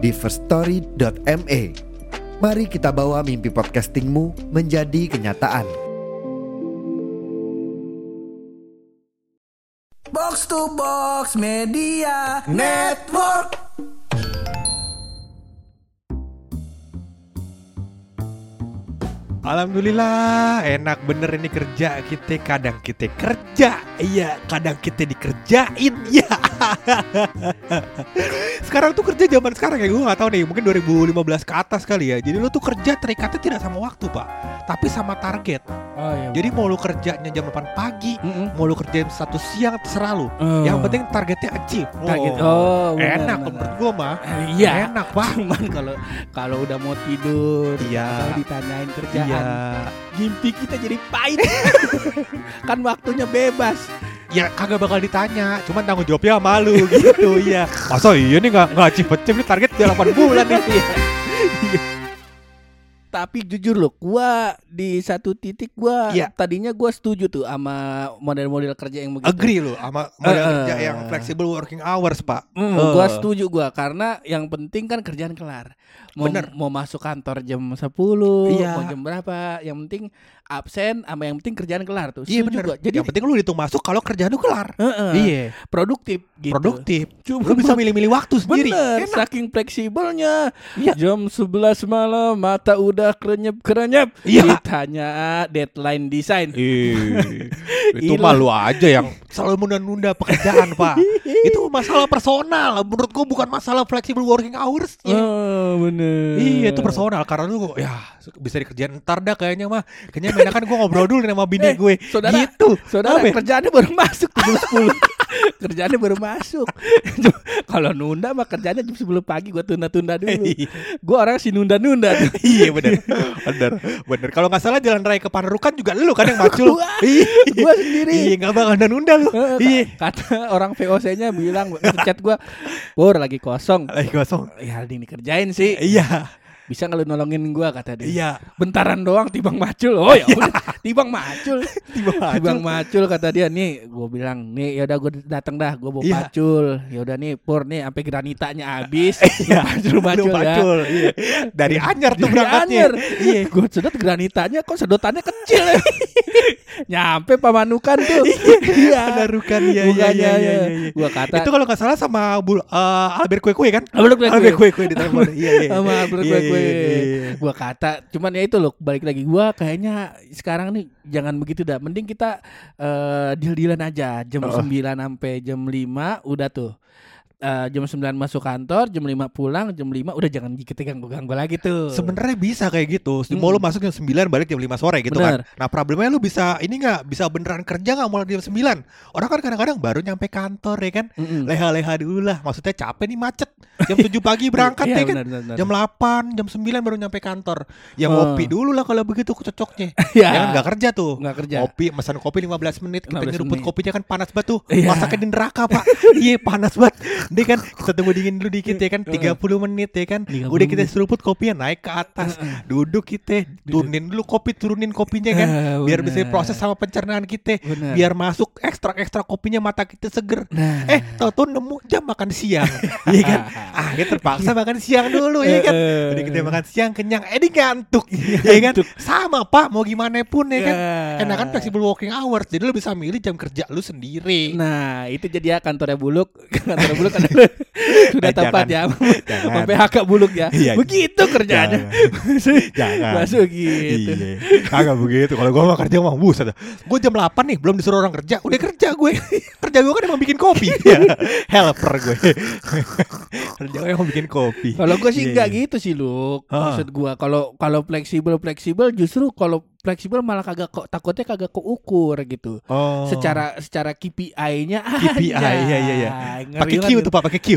di firststory.me. Mari kita bawa mimpi podcastingmu menjadi kenyataan. Box to Box Media Network. Alhamdulillah enak bener ini kerja kita kadang kita kerja iya kadang kita dikerjain ya sekarang tuh kerja zaman sekarang ya gue nggak tahu nih mungkin 2015 ke atas kali ya jadi lu tuh kerja terikatnya tidak sama waktu pak tapi sama target Oh iya. jadi mau lu kerjanya jam 8 pagi Mm-mm. mau lu kerjain satu siang terserah lu Oh. yang penting targetnya achieve Target. Oh, Oh, benar, enak benar. menurut gue mah Iya. enak pak Cuman kalau kalau udah mau tidur, Iya. ditanyain kerjaan, iya mimpi kita jadi pahit. kan waktunya bebas. Ya kagak bakal ditanya cuman tanggung jawabnya malu gitu ya masa iya nih nggak nggak achieve nih target dia 8 bulan nih Tapi jujur loh, gua di satu titik gua Iya. tadinya gua setuju tuh sama model-model kerja yang begitu. agree lo sama model Eh, kerja yang flexible working hours pak Hmm, Eh. gua setuju gua karena yang penting kan kerjaan kelar. Mau Bener. mau masuk kantor jam 10, Iya. mau jam berapa, yang penting absen sama yang penting kerjaan kelar tuh. iya gua. Jadi yang penting lu hitung masuk kalau kerjaan lu kelar Heeh. iya produktif gitu. produktif Cuma lu bisa milih-milih waktu sendiri Bener, enak saking fleksibelnya. Iya. Jam 11 malam mata udah krenyep-krenyep. Iya. Ditanya deadline desain. Ih, itu malu aja yang selalu menunda-nunda pekerjaan pak. Itu masalah personal. Menurut gua bukan masalah flexible working hours Oh, bener. Iya itu personal. Karena lu ya bisa dikerjain ntar dah kayaknya mah. Kayaknya enakan gue ngobrol dulu nih sama bini Eh, gue. saudara, gitu. Saudara Apa? kerjaannya baru masuk tuh 10 Kerjaannya baru masuk. Kalau nunda mah kerjaannya jam 10 pagi Gue tunda-tunda dulu. Gue orang si nunda-nunda iya bener. Bener bener. Kalau nggak salah jalan raya ke Panarukan juga lu kan yang macul Gua- iya. Gua sendiri. iya nggak bakal nunda lu. Iya. Kata orang VOC-nya bilang Chat gue Pur lagi kosong. Lagi kosong. Ya Aldi dikerjain sih. Iya Bisa nggak lu nolongin gue kata dia iya Bentaran doang tibang macul Oh ya udah Tibang macul tiba Tibang macul kata dia nih gue bilang nih ya udah gue datang dah gue bawa Iya. pacul ya udah nih pur nih sampai granitanya habis Iya. pacul pacul Lu ya macul iya. dari anyar tuh Dari berangkatnya. Iya, gue sedot granitanya kok sedotannya kecil. ya. Nyampe pamanukan tuh. Iya. Panarukan iya iya iya iya, ya. iya. Gua kata itu kalau nggak salah sama bul eh, Albert Kue Kue kan Albert Kue Kue. Albert Kue Kue di telepon iya iya sama Albert Iya, Kue iya, Kue. Iya. Gua kata, cuman ya itu loh balik lagi gua kayaknya sekarang nih jangan begitu dah. Mending kita eh deal-dealan aja jam Oh. 9 sampai jam 5 udah tuh. Eh, jam 9 masuk kantor, jam 5 pulang, jam 5 udah jangan kita ganggu-ganggu lagi tuh. Sebenarnya bisa kayak gitu. Mau Hmm. lu masuk jam 9 balik jam 5 sore gitu Bener. kan. Nah, problemnya lu bisa ini nggak bisa beneran kerja nggak mulai jam 9. Orang kan kadang-kadang baru nyampe kantor ya kan. Mm-mm. Leha-leha dulu lah. Maksudnya capek nih macet. Jam 7 pagi berangkat Iya, ya kan. benar, benar. Jam 8, jam 9 baru nyampe kantor. Ya Oh. ngopi dulu lah kalau begitu cocoknya. Iya. Ya kan nggak kerja tuh. Nggak kerja. Kopi, pesan kopi 15 menit, kita 15 nyeruput menit. kopinya kan panas banget tuh. Iya. Masaknya di neraka, Pak. Iya, panas banget. Dia kan kita tunggu dingin dulu dikit ya kan 30 menit ya kan. 30 Udah kita seruput kopinya naik ke atas. Duduk kita, turunin dulu kopi, turunin kopinya kan. Ah, Biar bisa proses sama pencernaan kita. Biar masuk ekstrak-ekstrak kopinya mata kita seger. Nah. Eh, tau-tau nemu jam makan siang. Iya kan? Ah, kita terpaksa makan siang dulu ya kan. Udah kita makan siang kenyang, eh dia ngantuk. ya kan? Sama Pak, mau gimana pun ya kan. Ya. Enak kan flexible working hours. Jadi lu bisa milih jam kerja lu sendiri. Nah, itu jadi ya kantornya Buluk. Kantornya Buluk sudah Eh, tepat jangan. ya. Sampai HK Buluk ya. Iya. Begitu kerjanya. Jangan. Masuk gitu. Iya. Kagak begitu. Kalau gua mau kerja mah buset. Gue jam 8 nih belum disuruh orang kerja, udah kerja gue. kerja gue kan emang bikin kopi. Ya. Helper gue. kerja gue emang bikin kopi. Kalau gue sih Iya, enggak iya. gitu sih, Luk. Ah. Maksud gua kalau kalau fleksibel fleksibel justru kalau fleksibel malah kagak kok takutnya kagak keukur gitu. Oh. Secara secara KPI-nya KPI, iya, iya, iya. Ngeri pakai Q tuh Pak, pakai Q.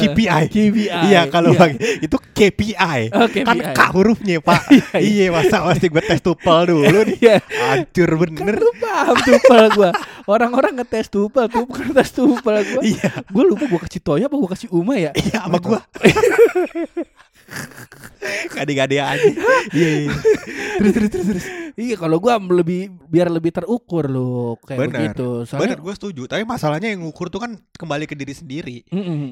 KPI. KPI. Iya, kalau iya. pakai itu KPI. Oh, Kan KPI. K hurufnya, Pak. Iya, Iya, masa mesti gue tes tupel dulu nih. Iya. Hancur Kan bener. lu paham tupel gua. Orang-orang ngetes tupel, tuh bukan tes tupel gua. Iya. Gua lupa gua kasih Toya apa gua kasih Uma ya? Iya, sama gua. Gade-gade aja. Iya, iya. Terus terus terus terus. Iya, kalau gua lebih biar lebih terukur loh kayak Benar. begitu. Bener, Soalnya gue setuju. Tapi masalahnya yang ngukur tuh kan kembali ke diri sendiri.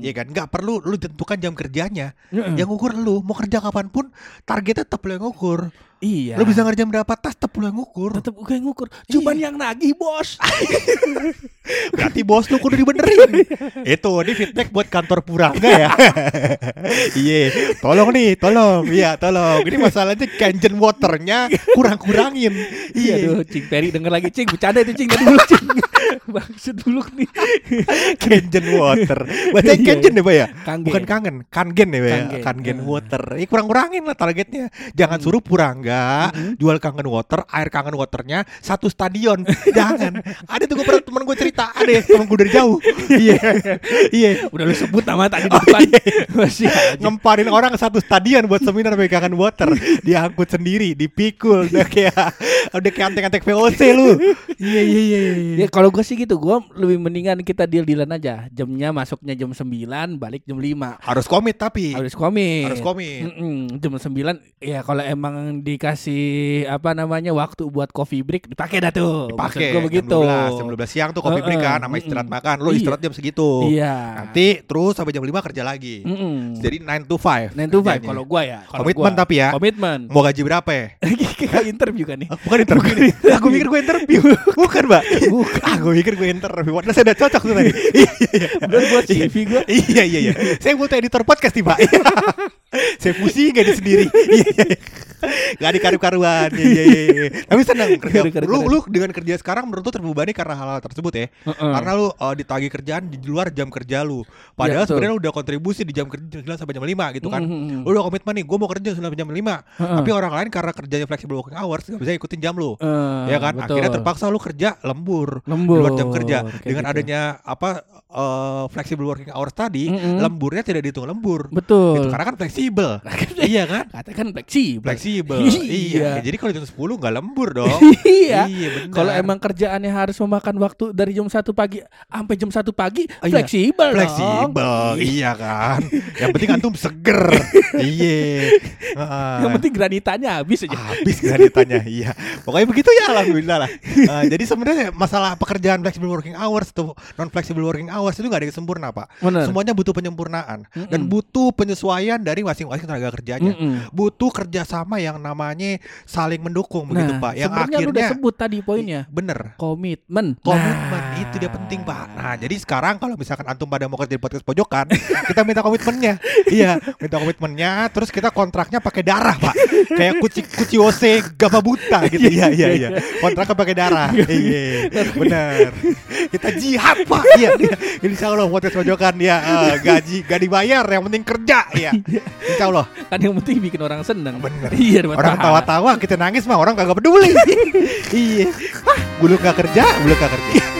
Iya kan, nggak perlu lu tentukan jam kerjanya. Mm-mm. Yang ngukur lu mau kerja kapan pun, targetnya tetap lu yang ngukur. Iya. Lu bisa ngerjain berapa tas, tetap yang ngukur. tetap gue yang ngukur. Cuman Iya. yang nagih, Bos. Berarti bos lu kudu dibenerin. Itu ini feedback buat kantor Purangga ya. Iya, tolong nih, tolong. Iya, tolong. Ini masalahnya kangen waternya kurang-kurangin. Iya, Iya, aduh, Cing Peri denger lagi, Cing. Bercanda itu, Cing. Tadi dulu, Cing. Maksud dulu nih. kangen water. Baca Iya, kangen ya, Pak ya? Bukan kangen, kangen ya, Pak ya? Kangen. Eh. water. Ya kurang-kurangin lah targetnya. Jangan suruh Purangga Mm-mm. jual kangen water, air kangen waternya satu stadion. Jangan. Ada tuh gue pernah temen gue cerita, ada ya, temen gue dari jauh. Iya. Iya. Udah lu sebut nama tadi di Oh, depan. iya. Masih ngemparin orang satu stadion buat seminar pegangan water diangkut sendiri dipikul udah kayak udah kayak antek-antek VOC lu iya iya iya iya. Ya kalau gue sih gitu, gue lebih mendingan kita deal-dealan aja. Jamnya masuknya jam 9, balik jam 5. harus komit tapi Harus komit. harus komit Mm-mm, jam 9 ya kalau emang dikasih apa namanya waktu buat coffee break dipakai dah tuh. Maksud pakai gua begitu. jam 12 jam 12 siang tuh kopi break Heeh, kan sama istirahat mm-mm. makan lu Iya. istirahat jam segitu Iya. nanti terus sampai jam 5 kerja lagi Mm-mm. jadi 9 to 5 Nine to five kalau gua ya. Komitmen tapi ya. Komitmen. mau gaji berapa ya Kayak interview kan nih. Oh, bukan interview. Aku mikir gue interview. Bukan, Mbak. Bukan. Ah, gue mikir gue interview. Padahal saya udah cocok tuh tadi. Bener buat CV gua. Iya, iya, iya. Saya butuh editor podcast nih, Pak. saya pusing gak di sendiri. Iya, iya. Gak ada karu-karuan. Iya, iya, iya. Tapi senang kerja. Lu, lu dengan kerja sekarang menurut lu terbebani karena hal-hal tersebut ya. Heeh. Karena lu uh, ditagih kerjaan di luar jam kerja lu. Padahal betul. sebenarnya lu udah kontribusi di jam kerja jam 9 sampai jam 5 gitu kan. Mm-mm. Lu udah komitmen nih, gue mau kerja 9 sampai jam 5. Heeh. Tapi orang lain karena kerjanya flexible working hours gak bisa ikutin jam lu. Eh, ya kan betul. akhirnya terpaksa lu kerja lembur, Lembur, di luar jam kerja kayak dengan gitu. adanya apa eh, flexible working hours tadi Mm-mm. lemburnya tidak dihitung lembur Betul. itu karena kan fleksibel iya kan Katakan fleksibel. fleksibel Iya. iya jadi kalau jam 10 nggak lembur dong Iya. iya benar Kalau emang kerjaannya harus memakan waktu dari jam 1 pagi sampai jam 1 pagi, Oh, iya. fleksibel dong. fleksibel iya kan yang penting antum seger iya Heeh. Yang penting granitanya habis aja. habis granitanya iya pokoknya begitu ya alhamdulillah lah Eh, jadi sebenarnya masalah pekerjaan flexible working hours atau non flexible working hours itu nggak ada yang sempurna pak Bener. semuanya butuh penyempurnaan dan Mm-mm. butuh penyesuaian dari masing-masing tenaga kerjanya Mm-mm. butuh kerjasama yang namanya saling mendukung begitu Nah, pak yang lu udah akhirnya sebut tadi poinnya. bener Komitmen. komitmen Nah. Itu dia penting pak. Nah jadi sekarang kalau misalkan antum pada mau kerja di podcast pojokan kita minta komitmennya. Iya minta komitmennya terus kita kontraknya pakai darah pak. Kayak kuci kuci ose gaba buta gitu. Iya iya iya. Kontraknya pakai darah. Iya bener kita jihad pak. Iya iya. insya Allah podcast pojokan ya eh, gaji gak dibayar yang penting kerja ya insya Allah Kan yang penting bikin orang seneng. Bener. Iya, orang tawa-tawa kita nangis mah orang kagak peduli. Iya. Hah, bulu gak kerja bulu gak kerja